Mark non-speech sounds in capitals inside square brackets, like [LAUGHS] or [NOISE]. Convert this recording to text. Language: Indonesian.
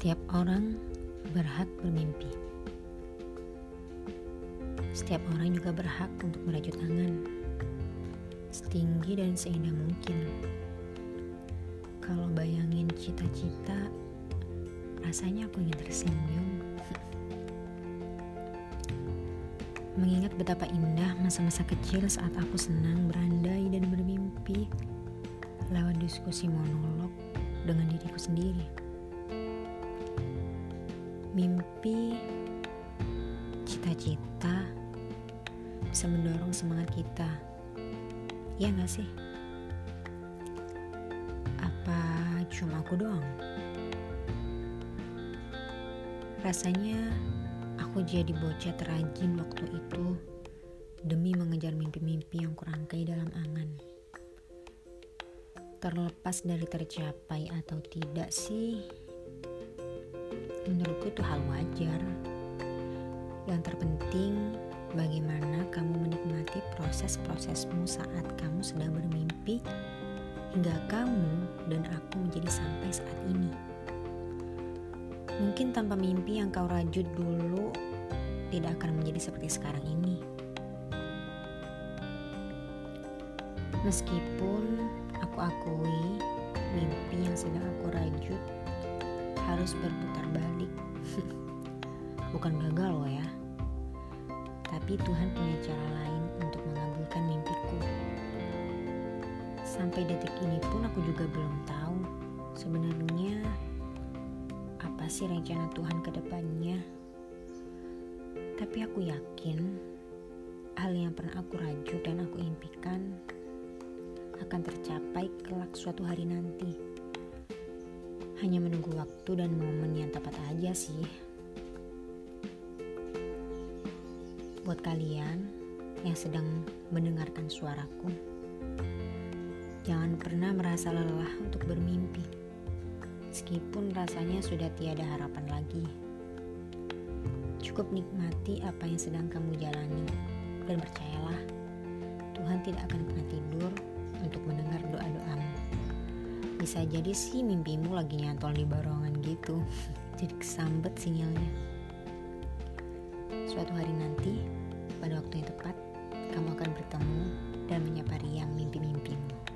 Setiap orang berhak bermimpi. Setiap orang juga berhak untuk merajut angan setinggi dan seindah mungkin. Kalau bayangin cita-cita, rasanya aku ingin tersenyum. Mengingat betapa indah masa-masa kecil saat aku senang berandai dan bermimpi lewat diskusi monolog dengan diriku sendiri. Mimpi, cita-cita bisa mendorong semangat kita. Ya gak sih? Apa cuma aku doang? Rasanya aku jadi bocah terajin waktu itu demi mengejar mimpi-mimpi yang kurangkai dalam angan. Terlepas dari tercapai atau tidak sih, menurutku itu hal wajar. Yang terpenting, bagaimana kamu menikmati proses-prosesmu saat kamu sedang bermimpi, hingga kamu dan aku menjadi sampai saat ini. Mungkin tanpa mimpi yang kau rajut dulu, tidak akan menjadi seperti sekarang ini. Meskipun aku akui mimpi yang sedang aku rajut harus berputar balik. [LAUGHS] Bukan gagal loh ya. Tapi Tuhan punya cara lain untuk mengabulkan mimpiku. Sampai detik ini pun aku juga belum tahu sebenarnya apa sih rencana Tuhan ke depannya. Tapi aku yakin hal yang pernah aku rajut dan aku impikan akan tercapai kelak suatu hari nanti. Hanya menunggu waktu dan momen yang tepat aja sih. Buat kalian yang sedang mendengarkan suaraku, jangan pernah merasa lelah untuk bermimpi, meskipun rasanya sudah tiada harapan lagi. Cukup nikmati apa yang sedang kamu jalani, dan percayalah, Tuhan tidak akan pernah tidur untuk mendengar doa-doamu. Bisa jadi sih mimpimu lagi nyantol di barongan gitu. [LAUGHS] Jadi kesambet sinyalnya. Suatu hari nanti, pada waktu yang tepat, kamu akan bertemu dan menyapa riang mimpi-mimpimu.